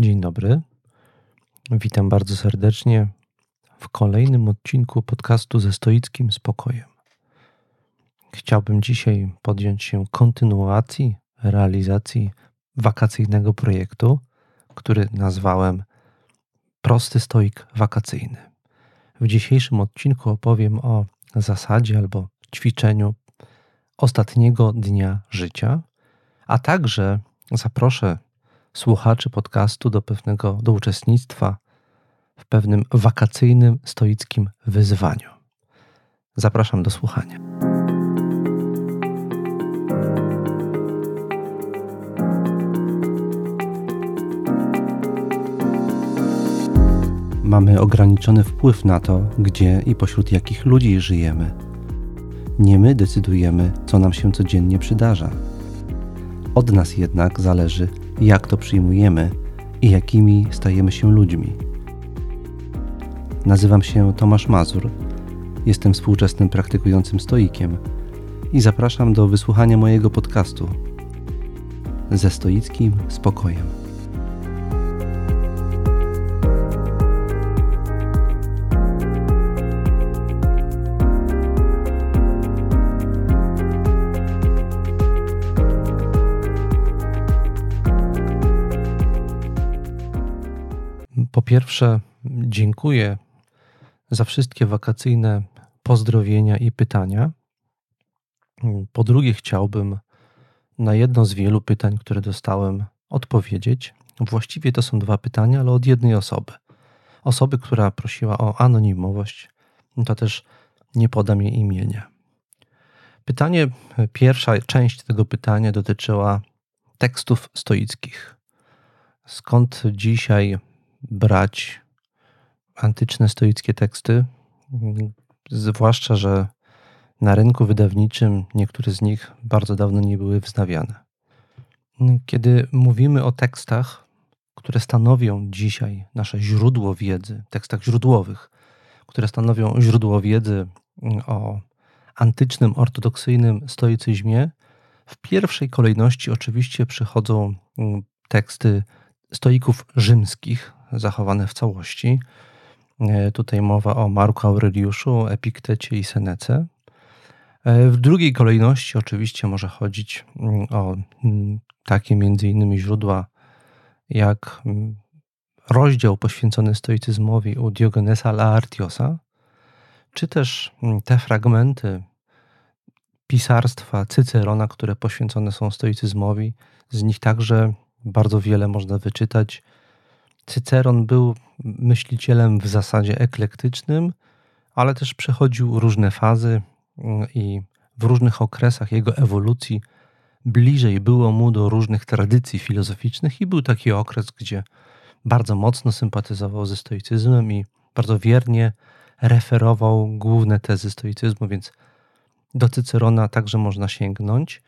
Dzień dobry. Witam bardzo serdecznie w kolejnym odcinku podcastu ze stoickim spokojem. Chciałbym dzisiaj podjąć się kontynuacji realizacji wakacyjnego projektu, który nazwałem Prosty stoik wakacyjny. W dzisiejszym odcinku opowiem o zasadzie albo ćwiczeniu ostatniego dnia życia, a także zaproszę słuchaczy podcastu do pewnego do uczestnictwa w pewnym wakacyjnym stoickim wyzwaniu. Zapraszam do słuchania. Mamy ograniczony wpływ na to, gdzie i pośród jakich ludzi żyjemy. Nie my decydujemy, co nam się codziennie przydarza. Od nas jednak zależy, jak to przyjmujemy i jakimi stajemy się ludźmi. Nazywam się Tomasz Mazur, jestem współczesnym praktykującym stoikiem i zapraszam do wysłuchania mojego podcastu ze stoickim spokojem. Pierwsze, dziękuję za wszystkie wakacyjne pozdrowienia i pytania. Po drugie, chciałbym na jedno z wielu pytań, które dostałem, odpowiedzieć. Właściwie to są dwa pytania, ale od jednej osoby. Osoby, która prosiła o anonimowość, to też nie podam jej imienia. Pytanie, pierwsza część tego pytania dotyczyła tekstów stoickich. Skąd dzisiaj brać antyczne stoickie teksty, zwłaszcza, że na rynku wydawniczym niektóre z nich bardzo dawno nie były wznawiane. Kiedy mówimy o tekstach, które stanowią dzisiaj nasze źródło wiedzy, tekstach źródłowych, które stanowią źródło wiedzy o antycznym, ortodoksyjnym stoicyzmie, w pierwszej kolejności oczywiście przychodzą teksty stoików rzymskich, zachowane w całości. E, tutaj mowa o Marku Aureliuszu, Epiktecie i Senece. E, w drugiej kolejności oczywiście może chodzić mm, o mm, takie między innymi źródła jak mm, rozdział poświęcony stoicyzmowi u Diogenesa Laartiosa, czy też te fragmenty pisarstwa Cycerona, które poświęcone są stoicyzmowi. Z nich także bardzo wiele można wyczytać Cyceron był myślicielem w zasadzie eklektycznym, ale też przechodził różne fazy mm, i w różnych okresach jego ewolucji bliżej było mu do różnych tradycji filozoficznych i był taki okres, gdzie bardzo mocno sympatyzował ze stoicyzmem i bardzo wiernie referował główne tezy stoicyzmu, więc do Cycerona także można sięgnąć.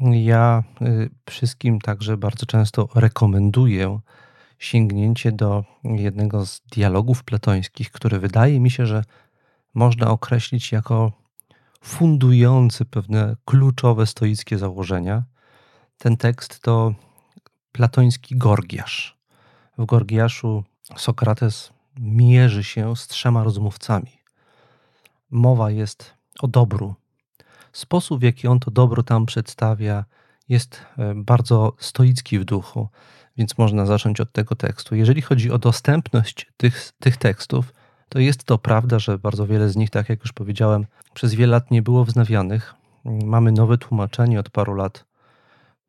Ja y, wszystkim także bardzo często rekomenduję sięgnięcie do jednego z dialogów platońskich, który wydaje mi się, że można określić jako fundujący pewne kluczowe stoickie założenia. Ten tekst to platoński Gorgiasz. W Gorgiaszu Sokrates mierzy się z trzema rozmówcami. Mowa jest o dobru. Sposób, w jaki on to dobro tam przedstawia, jest e, bardzo stoicki w duchu więc można zacząć od tego tekstu. Jeżeli chodzi o dostępność tych, tych tekstów, to jest to prawda, że bardzo wiele z nich, tak jak już powiedziałem, przez wiele lat nie było wznawianych. Mamy nowe tłumaczenie od paru lat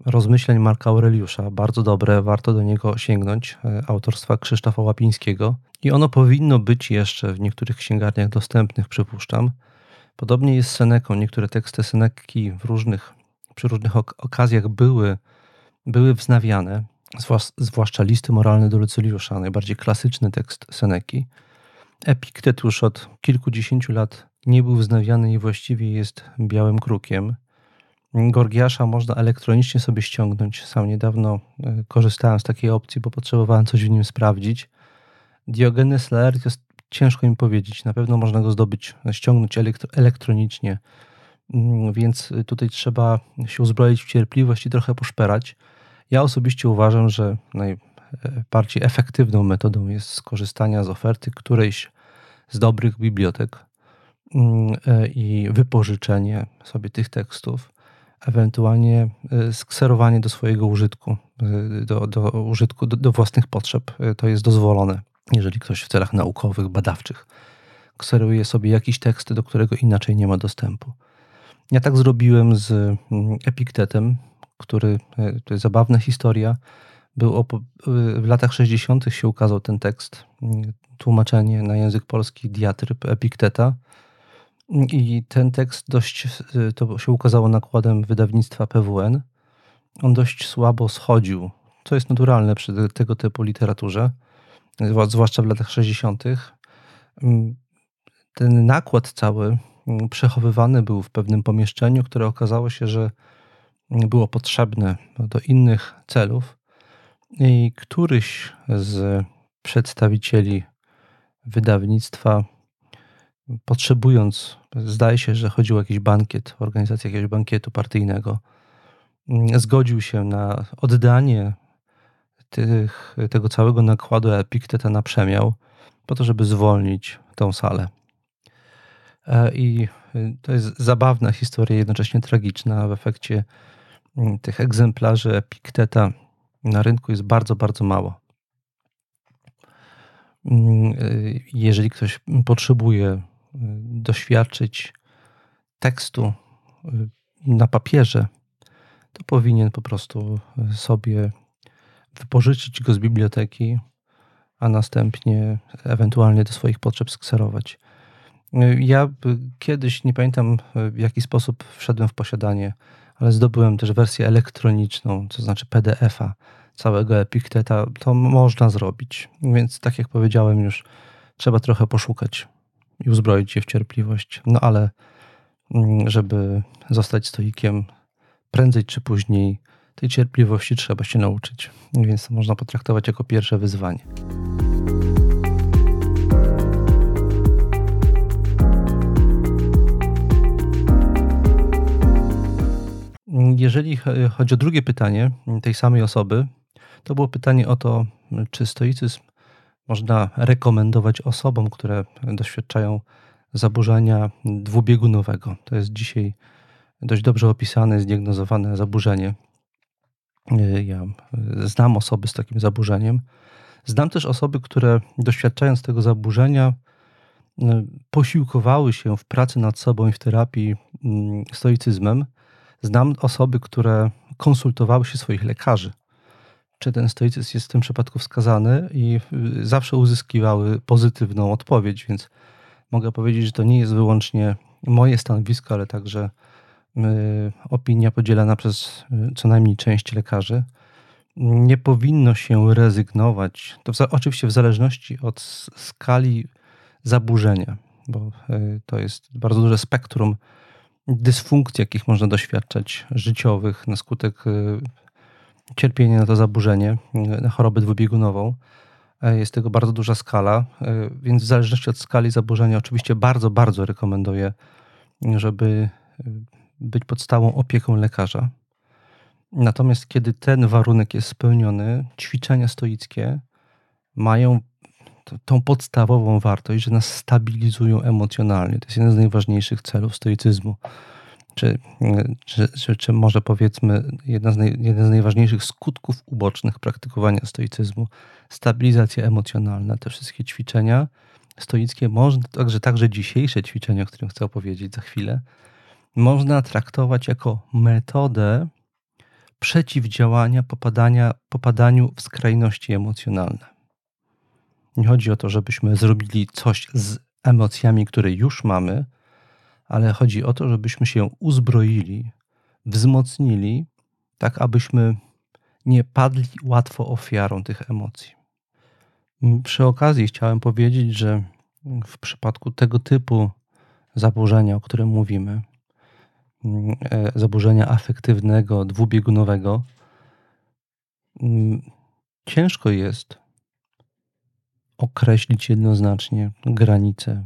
rozmyśleń Marka Aureliusza, bardzo dobre, warto do niego sięgnąć, e, autorstwa Krzysztofa Łapińskiego. I ono powinno być jeszcze w niektórych księgarniach dostępnych, przypuszczam. Podobnie jest z Seneką. Niektóre teksty Seneki w różnych, przy różnych okazjach były, były wznawiane zwłaszcza listy moralne do Lucyliusza, najbardziej klasyczny tekst Seneki. Epiktet już od kilkudziesięciu lat nie był wznawiany i właściwie jest białym krukiem. Gorgiasza można elektronicznie sobie ściągnąć. Sam niedawno e, korzystałem z takiej opcji, bo potrzebowałem coś w nim sprawdzić. Diogenes Laertios ciężko im powiedzieć. Na pewno można go zdobyć, ściągnąć elektronicznie, mm, więc tutaj trzeba się uzbroić w cierpliwość i trochę poszperać. Ja osobiście uważam, że naj, najbardziej efektywną metodą jest skorzystania z oferty którejś z dobrych bibliotek mm, i wypożyczenie sobie tych tekstów, ewentualnie skserowanie do swojego użytku, do, do użytku, do, do własnych potrzeb. To jest dozwolone, jeżeli ktoś w celach naukowych, badawczych kseruje sobie jakiś tekst, do którego inaczej nie ma dostępu. Ja tak zrobiłem z mm, Epiktetem, który, e, to jest zabawna historia, był e, w latach 60. się ukazał ten tekst, mm, tłumaczenie na język polski diatryb Epikteta. I ten tekst dość, e, to się ukazało nakładem wydawnictwa PWN. On dość słabo schodził, co jest naturalne przy tego typu literaturze, zwłaszcza w latach 60 ten nakład cały mm, przechowywany był w pewnym pomieszczeniu, które okazało się, że było potrzebne do innych celów. I któryś z przedstawicieli wydawnictwa, potrzebując, zdaje się, że chodził o jakiś bankiet, organizację jakiegoś bankietu partyjnego, zgodził się na oddanie tych, tego całego nakładu Epikteta na przemiał, po to, żeby zwolnić tą salę. E, I to jest zabawna historia, jednocześnie tragiczna. W efekcie tych egzemplarzy Epikteta na rynku jest bardzo, bardzo mało. Mm, y, jeżeli ktoś potrzebuje y, doświadczyć tekstu na papierze, to powinien po prostu sobie wypożyczyć go z biblioteki, a następnie ewentualnie do swoich potrzeb skserować. Ja kiedyś, nie pamiętam w jaki sposób wszedłem w posiadanie, ale zdobyłem też wersję elektroniczną, to znaczy PDF-a całego Epikteta. To można zrobić. Więc tak jak powiedziałem już, trzeba trochę poszukać i uzbroić się w cierpliwość. No ale mm, żeby zostać stoikiem, prędzej czy później tej cierpliwości trzeba się nauczyć. Więc to można potraktować jako pierwsze wyzwanie. Jeżeli chodzi o drugie pytanie tej samej osoby, to było pytanie o to, czy stoicyzm można rekomendować osobom, które doświadczają zaburzenia dwubiegunowego. To jest dzisiaj dość dobrze opisane, zdiagnozowane zaburzenie. Ja znam osoby z takim zaburzeniem. Znam też osoby, które doświadczając tego zaburzenia, posiłkowały się w pracy nad sobą i w terapii mm, stoicyzmem Znam osoby, które konsultowały się swoich lekarzy, czy ten stoicyzm jest w tym przypadku wskazany? I y, zawsze uzyskiwały pozytywną odpowiedź, więc mogę powiedzieć, że to nie jest wyłącznie moje stanowisko, ale także y, opinia podzielana przez y, co najmniej część lekarzy. Nie powinno się rezygnować, to w, oczywiście w zależności od skali zaburzenia, bo to jest bardzo duże spektrum dysfunkcji, jakich można doświadczać życiowych na skutek y, cierpienia na to zaburzenie, na chorobę dwubiegunową. E, jest tego bardzo duża skala, e, więc w zależności od skali zaburzenia, oczywiście bardzo, bardzo rekomenduję, żeby y, być pod stałą opieką lekarza. Natomiast kiedy ten warunek jest spełniony, ćwiczenia stoickie mają tą podstawową wartość, że nas stabilizują emocjonalnie. To jest jeden z najważniejszych celów stoicyzmu. Czy, czy, czy, czy może powiedzmy, z naj, jeden z najważniejszych skutków ubocznych praktykowania stoicyzmu stabilizacja emocjonalna. Te wszystkie ćwiczenia stoickie, można, także, także dzisiejsze ćwiczenia, o którym chcę opowiedzieć za chwilę, można traktować jako metodę przeciwdziałania popadania, popadaniu w skrajności emocjonalne. Nie chodzi o to, żebyśmy zrobili coś z emocjami, które już mamy, ale chodzi o to, żebyśmy się uzbroili, wzmocnili, tak abyśmy nie padli łatwo ofiarą tych emocji. Przy okazji chciałem powiedzieć, że w przypadku tego typu zaburzenia, o którym mówimy, e, zaburzenia afektywnego, dwubiegunowego, ciężko jest określić jednoznacznie granice,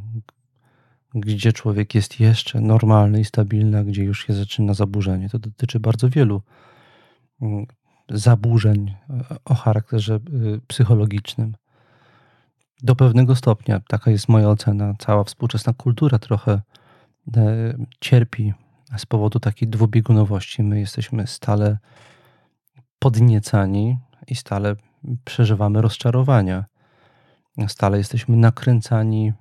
gdzie człowiek jest jeszcze normalny i stabilny, a gdzie już się zaczyna zaburzenie. To dotyczy bardzo wielu mm, zaburzeń o charakterze psychologicznym. Do pewnego stopnia, taka jest moja ocena, cała współczesna kultura trochę cierpi z powodu takiej dwubiegunowości. My jesteśmy stale podniecani i stale przeżywamy rozczarowania. Stale jesteśmy nakręcani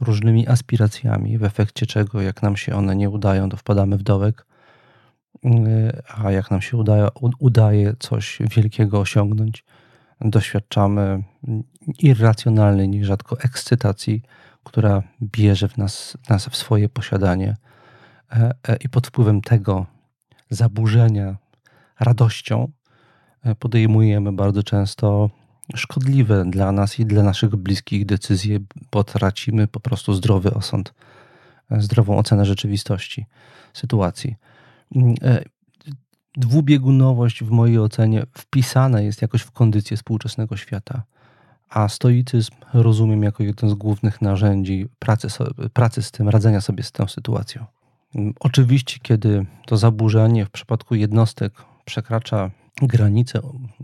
różnymi aspiracjami, w efekcie czego, jak nam się one nie udają, to wpadamy w dołek, a jak nam się udaje, udaje coś wielkiego osiągnąć, doświadczamy irracjonalnej, nierzadko ekscytacji, która bierze w nas, nas w swoje posiadanie e, e, i pod wpływem tego zaburzenia radością e, podejmujemy bardzo często szkodliwe dla nas i dla naszych bliskich decyzje, bo tracimy po prostu zdrowy osąd, zdrową ocenę rzeczywistości, sytuacji. Mm, dwubiegunowość w mojej ocenie wpisana jest jakoś w kondycję współczesnego świata a stoicyzm rozumiem jako jedno z głównych narzędzi pracy, pracy z tym, radzenia sobie z tą sytuacją. Oczywiście, kiedy to zaburzenie w przypadku jednostek przekracza granice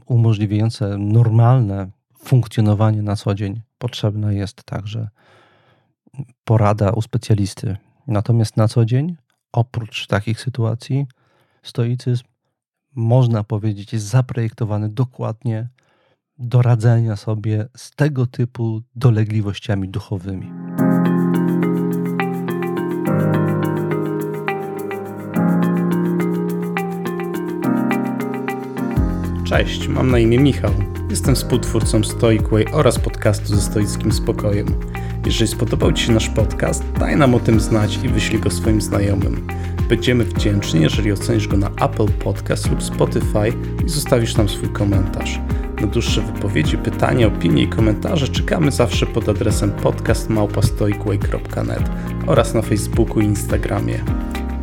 umożliwiające normalne funkcjonowanie na co dzień, potrzebna jest także porada u specjalisty. Natomiast na co dzień, oprócz takich sytuacji, stoicyzm, można powiedzieć, jest zaprojektowany dokładnie do radzenia sobie z tego typu dolegliwościami duchowymi. Cześć, mam na imię Michał. Jestem współtwórcą Stoic Way oraz podcastu ze stoickim spokojem. Jeżeli spodobał Ci się nasz podcast, daj nam o tym znać i wyślij go swoim znajomym. Będziemy wdzięczni, jeżeli ocenisz go na Apple Podcast lub Spotify i zostawisz nam swój komentarz. Na dłuższe wypowiedzi, pytania, opinie i komentarze czekamy zawsze pod adresem podcastmałpastoicway.net oraz na Facebooku i Instagramie.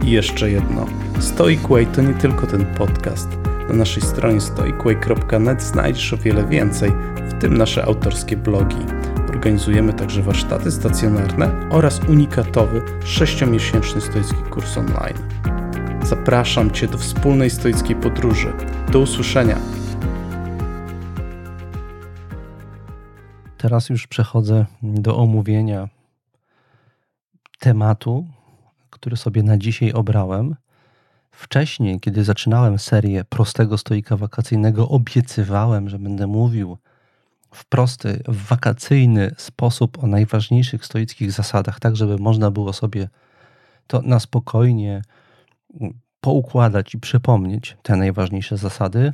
I jeszcze jedno. Stoicway to nie tylko ten podcast. Na naszej stronie stoicway.net znajdziesz o wiele więcej, w tym nasze autorskie blogi. Organizujemy także warsztaty stacjonarne oraz unikatowy 6-miesięczny stoicki kurs online. Zapraszam Cię do wspólnej stoickiej podróży. Do usłyszenia! Teraz już przechodzę do omówienia tematu, który sobie na dzisiaj obrałem. Wcześniej, kiedy zaczynałem serię prostego stoika wakacyjnego, obiecywałem, że będę mówił w prosty, wakacyjny sposób o najważniejszych stoickich zasadach, tak żeby można było sobie to na spokojnie poukładać i przypomnieć te najważniejsze zasady.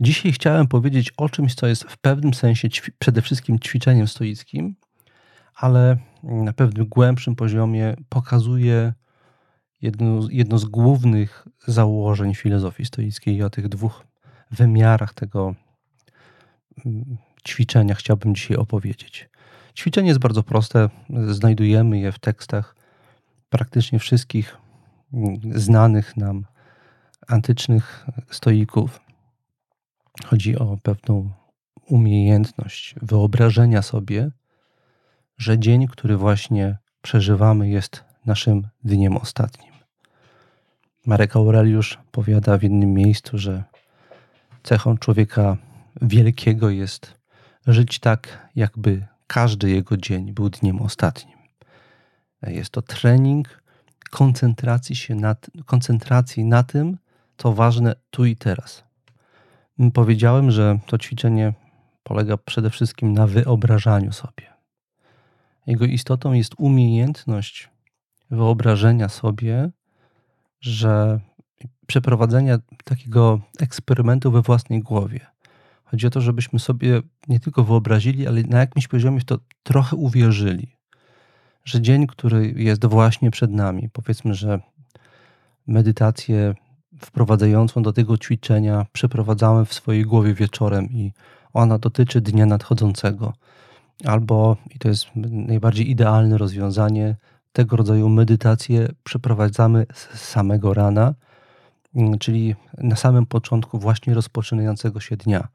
Dzisiaj chciałem powiedzieć o czymś, co jest w pewnym sensie przede wszystkim ćwiczeniem stoickim, ale na pewnym głębszym poziomie pokazuje jedno, jedno z głównych założeń filozofii stoickiej i o tych dwóch wymiarach tego mm, ćwiczenia chciałbym dzisiaj opowiedzieć. Ćwiczenie jest bardzo proste, znajdujemy je w tekstach praktycznie wszystkich mm, znanych nam antycznych stoików. Chodzi o pewną umiejętność wyobrażenia sobie, że dzień, który właśnie przeżywamy, jest naszym dniem ostatnim. Marek Aureliusz powiada w innym miejscu, że cechą człowieka wielkiego jest żyć tak, jakby każdy jego dzień był dniem ostatnim. Jest to trening koncentracji, się koncentracji na tym, co ważne tu i teraz. Powiedziałem, że to ćwiczenie polega przede wszystkim na wyobrażaniu sobie. Jego istotą jest umiejętność wyobrażenia sobie, że przeprowadzenia takiego eksperymentu we własnej głowie. Chodzi o to, żebyśmy sobie nie tylko wyobrazili, ale na jakimś poziomie w to trochę uwierzyli, że dzień, który jest właśnie przed nami, powiedzmy, że medytację wprowadzającą do tego ćwiczenia przeprowadzałem w swojej głowie wieczorem i ona dotyczy dnia nadchodzącego. Albo, i to jest najbardziej idealne rozwiązanie, tego rodzaju medytację przeprowadzamy z samego rana, mm, czyli na samym początku właśnie rozpoczynającego się dnia.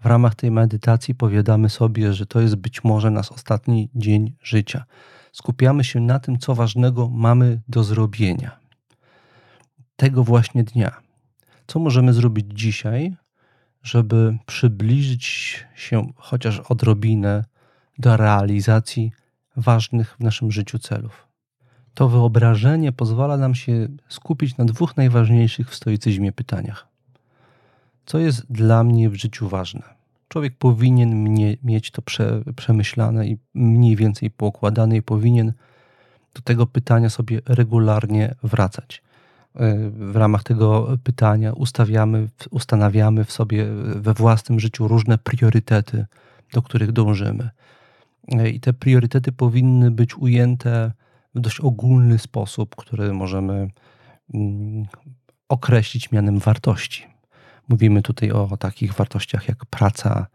W ramach tej medytacji powiadamy sobie, że to jest być może nasz ostatni dzień życia. Skupiamy się na tym, co ważnego mamy do zrobienia tego właśnie dnia. Co możemy zrobić dzisiaj, żeby przybliżyć się chociaż odrobinę do realizacji ważnych w naszym życiu celów. To wyobrażenie pozwala nam się skupić na dwóch najważniejszych w stoicyzmie pytaniach. Co jest dla mnie w życiu ważne? Człowiek powinien mnie, mieć to prze, przemyślane i mniej więcej poukładane i powinien do tego pytania sobie regularnie wracać. W ramach tego pytania ustawiamy, ustanawiamy w sobie we własnym życiu różne priorytety, do których dążymy. I te priorytety powinny być ujęte w dość ogólny sposób, który możemy mm, określić mianem wartości. Mówimy tutaj o takich wartościach jak praca,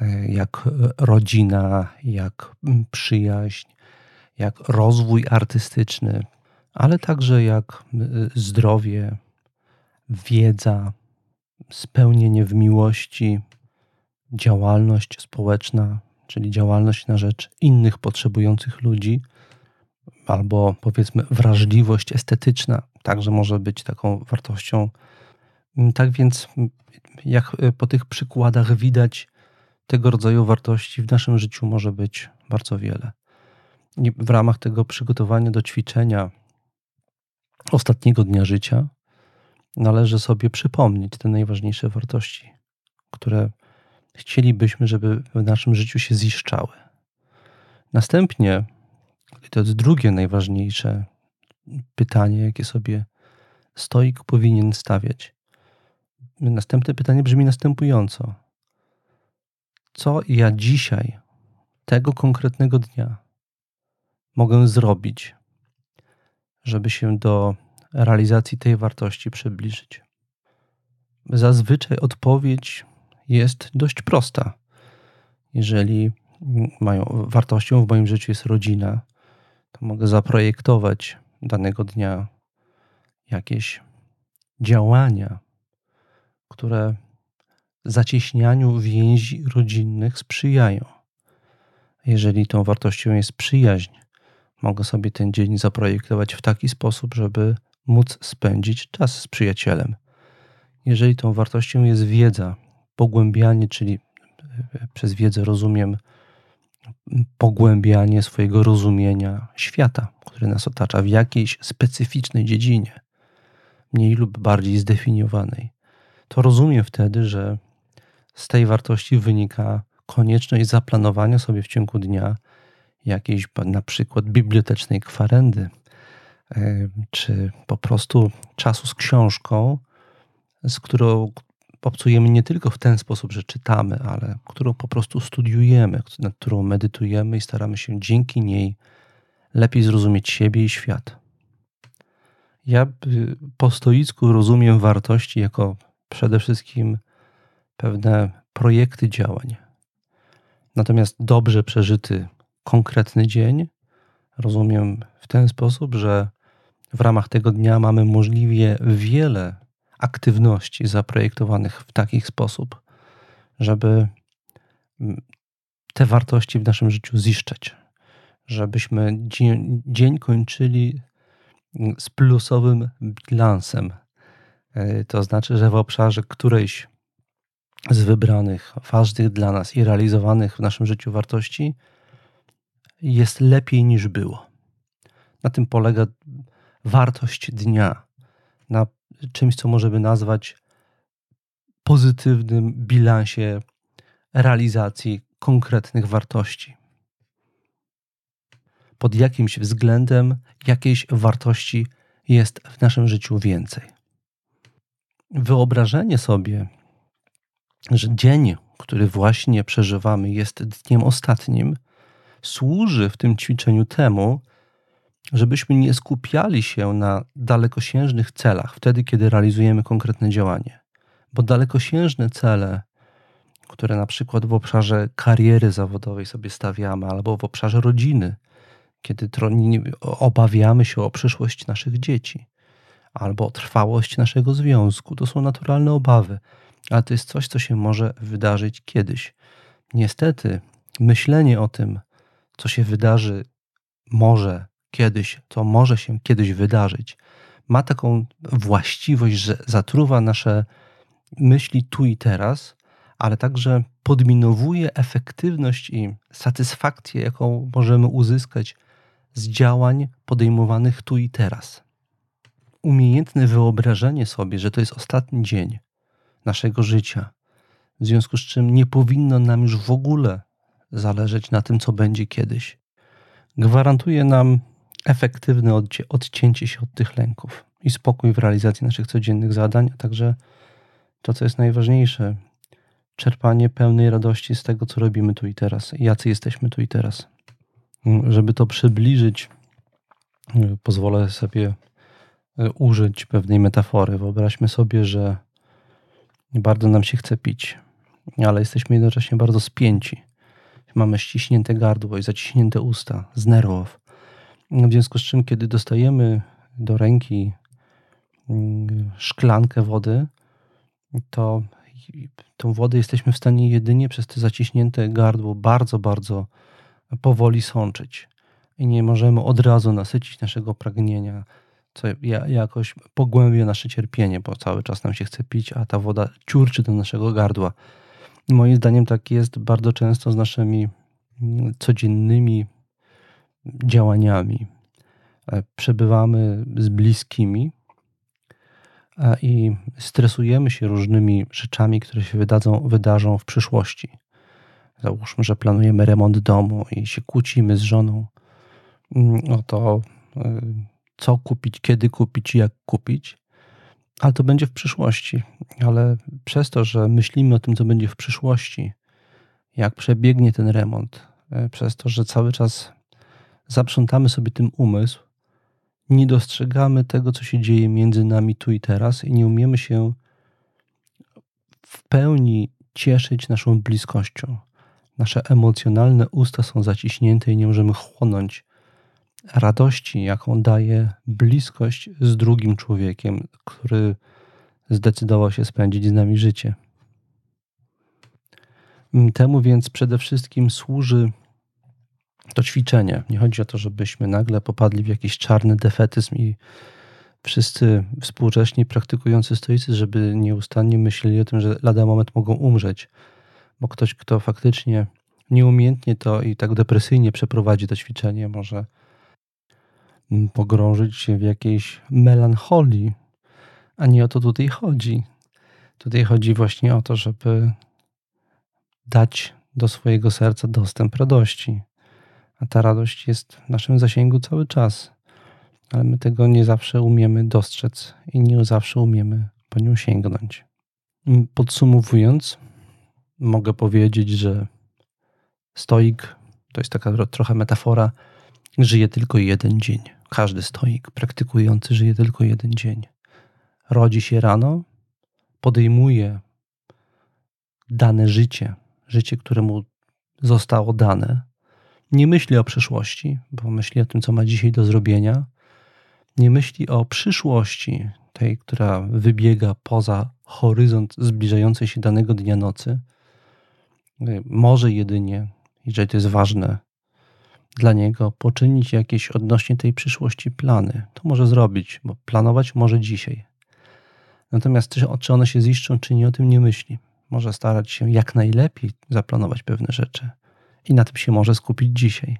e, jak rodzina, jak mm, przyjaźń, jak rozwój artystyczny, ale także jak zdrowie, wiedza, spełnienie w miłości, działalność społeczna, czyli działalność na rzecz innych potrzebujących ludzi, albo powiedzmy wrażliwość estetyczna, także może być taką wartością. Tak więc, jak po tych przykładach widać, tego rodzaju wartości w naszym życiu może być bardzo wiele. I w ramach tego przygotowania do ćwiczenia ostatniego dnia życia należy sobie przypomnieć te najważniejsze wartości, które chcielibyśmy, żeby w naszym życiu się ziszczały. Następnie, i to jest drugie najważniejsze pytanie, jakie sobie stoik powinien stawiać. Następne pytanie brzmi następująco: Co ja dzisiaj, tego konkretnego dnia, mogę zrobić, żeby się do realizacji tej wartości przybliżyć? Zazwyczaj odpowiedź jest dość prosta. Jeżeli mają wartością w moim życiu jest rodzina, mogę zaprojektować danego dnia jakieś działania, które zacieśnianiu więzi rodzinnych sprzyjają. Jeżeli tą wartością jest przyjaźń, mogę sobie ten dzień zaprojektować w taki sposób, żeby móc spędzić czas z przyjacielem. Jeżeli tą wartością jest wiedza, pogłębianie, czyli e, przez wiedzę rozumiem pogłębianie swojego rozumienia świata, który nas otacza w jakiejś specyficznej dziedzinie, mniej lub bardziej zdefiniowanej. To rozumiem wtedy, że z tej wartości wynika konieczność zaplanowania sobie w ciągu dnia jakiejś na przykład bibliotecznej kwarendy, e, czy po prostu czasu z książką, z którą, obcujemy nie tylko w ten sposób, że czytamy, ale którą po prostu studiujemy, nad którą medytujemy i staramy się dzięki niej lepiej zrozumieć siebie i świat. Ja po stoicku rozumiem wartości jako przede wszystkim pewne projekty działań. Natomiast dobrze przeżyty konkretny dzień rozumiem w ten sposób, że w ramach tego dnia mamy możliwie wiele aktywności zaprojektowanych w taki sposób, żeby mm, te wartości w naszym życiu ziszczeć, żebyśmy dzień, dzień kończyli mm, z plusowym bilansem. E, to znaczy, że w obszarze którejś z wybranych, ważnych dla nas i realizowanych w naszym życiu wartości jest lepiej niż było. Na tym polega wartość dnia, na czymś, co możemy nazwać pozytywnym bilansie realizacji konkretnych wartości. Pod jakimś względem jakiejś wartości jest w naszym życiu więcej. Wyobrażenie sobie, że dzień, który właśnie przeżywamy, jest dniem ostatnim, służy w tym ćwiczeniu temu, żebyśmy nie skupiali się na dalekosiężnych celach wtedy, kiedy realizujemy konkretne działanie. Bo dalekosiężne cele, które na przykład w obszarze kariery zawodowej sobie stawiamy, albo w obszarze rodziny, kiedy obawiamy się o przyszłość naszych dzieci, albo o trwałość naszego związku, to są naturalne obawy, ale to jest coś, co się może wydarzyć kiedyś. Niestety, myślenie o tym, co się wydarzy może kiedyś, to może się kiedyś wydarzyć, ma taką właściwość, że zatruwa nasze myśli tu i teraz, ale także podminowuje efektywność i satysfakcję, jaką możemy uzyskać z działań podejmowanych tu i teraz. Umiejętne wyobrażenie sobie, że to jest ostatni dzień naszego życia, w związku z czym nie powinno nam już w ogóle zależeć na tym, co będzie kiedyś, gwarantuje nam efektywne odcięcie się od tych lęków i spokój w realizacji naszych codziennych zadań, a także to, co jest najważniejsze, czerpanie pełnej radości z tego, co robimy tu i teraz, jacy jesteśmy tu i teraz. Żeby to przybliżyć, pozwolę sobie e, użyć pewnej metafory. Wyobraźmy sobie, że bardzo nam się chce pić, ale jesteśmy jednocześnie bardzo spięci. Mamy ściśnięte gardło i zaciśnięte usta z nerwów. W związku z czym, kiedy dostajemy do ręki mm, szklankę wody, to tą wodę jesteśmy w stanie jedynie przez te zaciśnięte gardło bardzo, bardzo powoli sączyć. I nie możemy od razu nasycić naszego pragnienia, co jakoś pogłębia nasze cierpienie, bo cały czas nam się chce pić, a ta woda ciurczy do naszego gardła. Moim zdaniem tak jest bardzo często z naszymi mm, codziennymi działaniami. E, przebywamy z bliskimi e, i stresujemy się różnymi rzeczami, które się wydadzą, wydarzą w przyszłości. Załóżmy, że planujemy remont domu i się kłócimy z żoną mm, o to, e, co kupić, kiedy kupić i jak kupić. Ale to będzie w przyszłości. Ale przez to, że myślimy o tym, co będzie w przyszłości, jak przebiegnie ten remont, przez to, że cały czas zaprzątamy sobie tym umysł, nie dostrzegamy tego, co się dzieje między nami tu i teraz i nie umiemy się w pełni cieszyć naszą bliskością. Nasze emocjonalne usta są zaciśnięte i nie możemy chłonąć radości, jaką daje bliskość z drugim człowiekiem, który zdecydował się spędzić z nami życie. Temu więc przede wszystkim służy to ćwiczenie. Nie chodzi o to, żebyśmy nagle popadli w jakiś czarny defetyzm i wszyscy współcześni praktykujący stoicy, żeby nieustannie myśleli o tym, że lada moment mogą umrzeć. Bo ktoś, kto faktycznie nieumiejętnie to i tak depresyjnie przeprowadzi to ćwiczenie, może pogrążyć się w jakiejś melancholii, a nie o to tutaj chodzi. Tutaj chodzi właśnie o to, żeby dać do swojego serca dostęp radości. A ta radość jest w naszym zasięgu cały czas, ale my tego nie zawsze umiemy dostrzec i nie zawsze umiemy po nią sięgnąć. Podsumowując, mogę powiedzieć, że stoik to jest taka trochę metafora, żyje tylko jeden dzień. Każdy stoik praktykujący żyje tylko jeden dzień. Rodzi się rano, podejmuje dane życie, życie, które mu zostało dane, nie myśli o przyszłości, bo myśli o tym, co ma dzisiaj do zrobienia. Nie myśli o przyszłości, tej, która wybiega poza horyzont zbliżającej się danego dnia nocy. Może jedynie, jeżeli to jest ważne dla niego, poczynić jakieś odnośnie tej przyszłości plany. To może zrobić, bo planować może dzisiaj. Natomiast czy one się ziszczą, czy nie, o tym nie myśli. Może starać się jak najlepiej zaplanować pewne rzeczy i na tym się może skupić dzisiaj.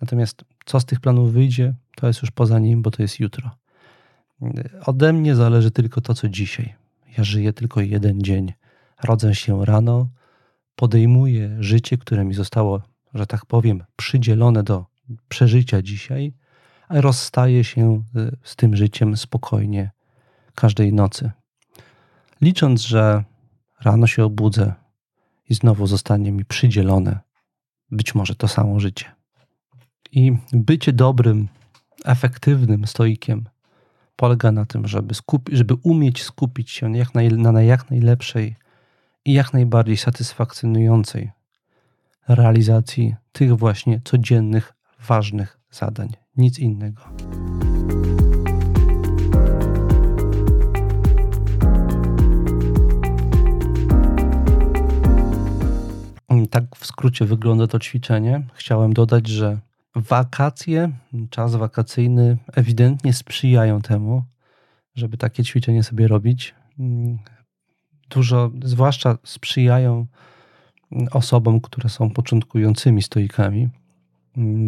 Natomiast co z tych planów wyjdzie, to jest już poza nim, bo to jest jutro. Ode mnie zależy tylko to, co dzisiaj. Ja żyję tylko jeden dzień. Rodzę się rano, podejmuję życie, które mi zostało, że tak powiem, przydzielone do przeżycia dzisiaj, a rozstaję się y, z tym życiem spokojnie każdej nocy. Licząc, że rano się obudzę i znowu zostanie mi przydzielone być może to samo życie. I bycie dobrym, efektywnym stoikiem polega na tym, żeby, skupi, żeby umieć skupić się jak naj, na jak najlepszej i jak najbardziej satysfakcjonującej realizacji tych właśnie codziennych, ważnych zadań. Nic innego. Tak w skrócie wygląda to ćwiczenie. Chciałem dodać, że wakacje, czas wakacyjny ewidentnie sprzyjają temu, żeby takie ćwiczenie sobie robić. dużo, zwłaszcza sprzyjają osobom, które są początkującymi stoikami,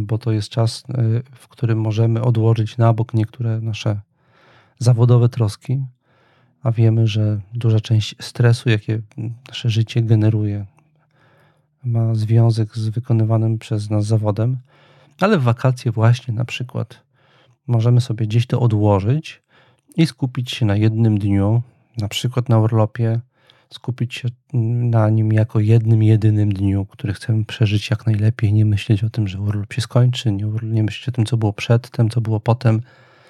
bo to jest czas, y, w którym możemy odłożyć na bok niektóre nasze zawodowe troski, a wiemy, że duża część stresu, jakie nasze życie generuje, ma związek z wykonywanym przez nas zawodem, ale w wakacje właśnie na przykład możemy sobie gdzieś to odłożyć i skupić się na jednym dniu, na przykład na urlopie, skupić się na nim jako jednym, jedynym dniu, który chcemy przeżyć jak najlepiej, nie myśleć o tym, że urlop się skończy, nie, nie myśleć o tym, co było przedtem, co było potem,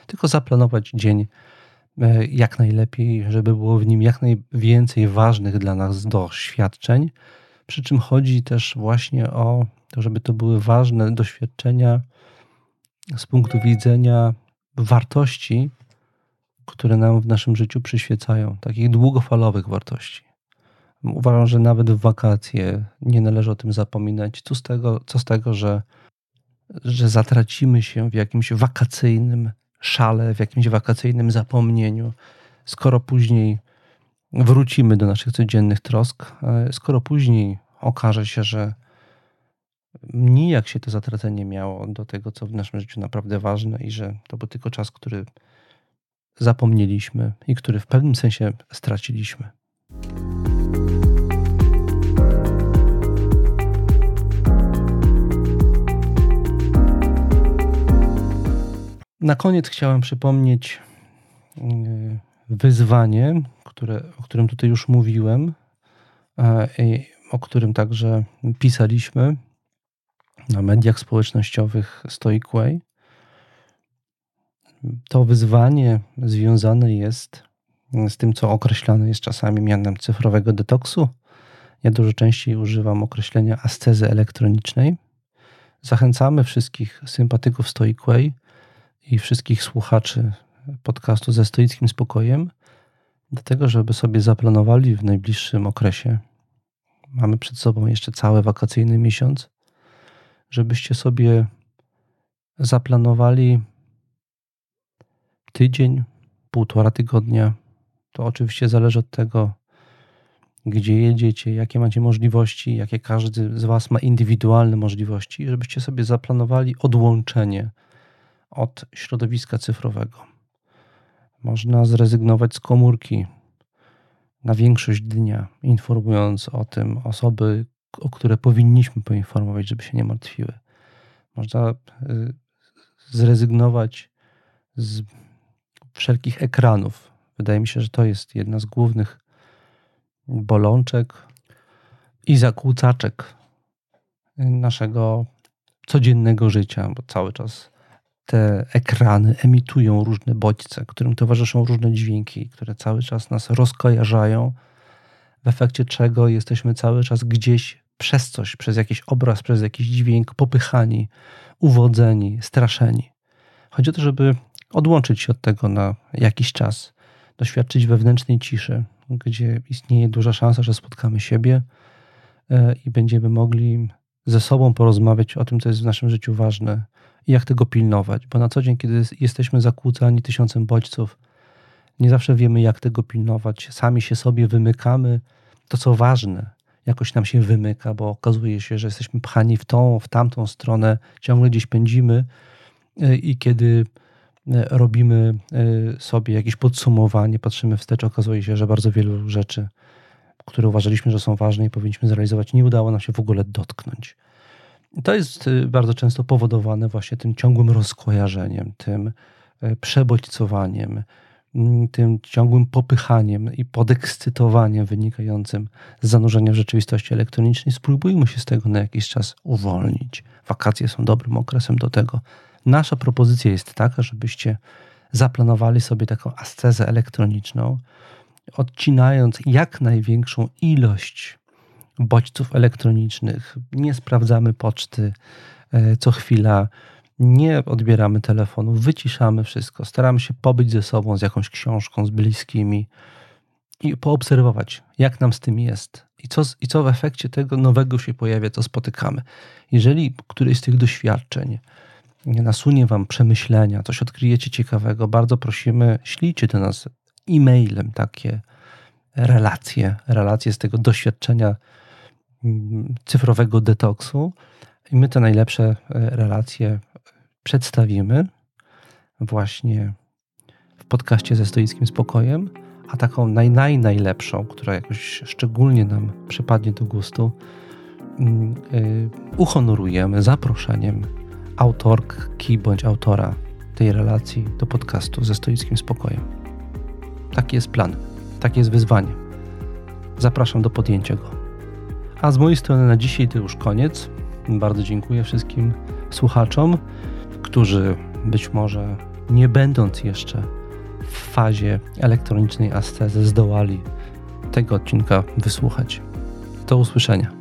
tylko zaplanować dzień e, jak najlepiej, żeby było w nim jak najwięcej ważnych dla nas doświadczeń. Przy czym chodzi też właśnie o to, żeby to były ważne doświadczenia z punktu widzenia wartości, które nam w naszym życiu przyświecają, takich długofalowych wartości. Uważam, że nawet w wakacje nie należy o tym zapominać. Co z tego, co z tego że, że zatracimy się w jakimś wakacyjnym szale, w jakimś wakacyjnym zapomnieniu, skoro później wrócimy do naszych codziennych trosk, skoro później okaże się, że nijak się to zatracenie miało do tego, co w naszym życiu naprawdę ważne i że to był tylko czas, który zapomnieliśmy i który w pewnym sensie straciliśmy. Na koniec chciałem przypomnieć y, wyzwanie, które, o którym tutaj już mówiłem, o którym także pisaliśmy na mediach społecznościowych Stoicway. To wyzwanie związane jest z tym, co określane jest czasami mianem cyfrowego detoksu. Ja dużo częściej używam określenia ascezy elektronicznej. Zachęcamy wszystkich sympatyków Stoicway i wszystkich słuchaczy podcastu ze stoickim spokojem do tego, żeby sobie zaplanowali w najbliższym okresie. Mamy przed sobą jeszcze cały wakacyjny miesiąc, żebyście sobie zaplanowali tydzień, półtora tygodnia. To oczywiście zależy od tego, gdzie jedziecie, jakie macie możliwości, jakie każdy z Was ma indywidualne możliwości, żebyście sobie zaplanowali odłączenie od środowiska cyfrowego. Można zrezygnować z komórki na większość dnia, informując o tym osoby, o które powinniśmy poinformować, żeby się nie martwiły. Można y, zrezygnować z wszelkich ekranów. Wydaje mi się, że to jest jedna z głównych bolączek i zakłócaczek naszego codziennego życia, bo cały czas te ekrany emitują różne bodźce, którym towarzyszą różne dźwięki, które cały czas nas rozkojarzają, w efekcie czego jesteśmy cały czas gdzieś przez coś, przez jakiś obraz, przez jakiś dźwięk popychani, uwodzeni, straszeni. Chodzi o to, żeby odłączyć się od tego na jakiś czas, doświadczyć wewnętrznej ciszy, gdzie istnieje duża szansa, że spotkamy siebie e, i będziemy mogli ze sobą porozmawiać o tym, co jest w naszym życiu ważne i jak tego pilnować, bo na co dzień, kiedy jesteśmy zakłócani tysiącem bodźców, nie zawsze wiemy, jak tego pilnować. Sami się sobie wymykamy. To, co ważne, jakoś nam się wymyka, bo okazuje się, że jesteśmy pchani w tą, w tamtą stronę, ciągle gdzieś pędzimy e, i kiedy e, robimy e, sobie jakieś podsumowanie, patrzymy wstecz, okazuje się, że bardzo wielu rzeczy, które uważaliśmy, że są ważne i powinniśmy zrealizować, nie udało nam się w ogóle dotknąć. To jest y, bardzo często powodowane właśnie tym ciągłym rozkojarzeniem, tym y, przebodźcowaniem, mm, tym ciągłym popychaniem i podekscytowaniem wynikającym z zanurzenia w rzeczywistości elektronicznej. Spróbujmy się z tego na jakiś czas uwolnić. Wakacje są dobrym okresem do tego. Nasza propozycja jest taka, żebyście zaplanowali sobie taką ascezę elektroniczną, odcinając jak największą ilość bodźców elektronicznych, nie sprawdzamy poczty e, co chwila, nie odbieramy telefonu, wyciszamy wszystko, staramy się pobyć ze sobą, z jakąś książką, z bliskimi i poobserwować, jak nam z tym jest i co, i co w efekcie tego nowego się pojawia, co spotykamy. Jeżeli któreś z tych doświadczeń nasunie Wam przemyślenia, coś odkryjecie ciekawego, bardzo prosimy, ślijcie do nas e-mailem takie relacje, relacje z tego doświadczenia cyfrowego detoksu. I my te najlepsze e, relacje przedstawimy właśnie w podcaście ze stoickim spokojem, a taką naj, naj, najlepszą, która jakoś szczególnie nam przypadnie do gustu, mm, y, uhonorujemy zaproszeniem autorki bądź autora tej relacji do podcastu ze stoickim spokojem. Taki jest plan, takie jest wyzwanie. Zapraszam do podjęcia go. A z mojej strony na dzisiaj to już koniec. Bardzo dziękuję wszystkim słuchaczom, którzy być może nie będąc jeszcze w fazie elektronicznej ascezy zdołali tego odcinka wysłuchać. Do usłyszenia.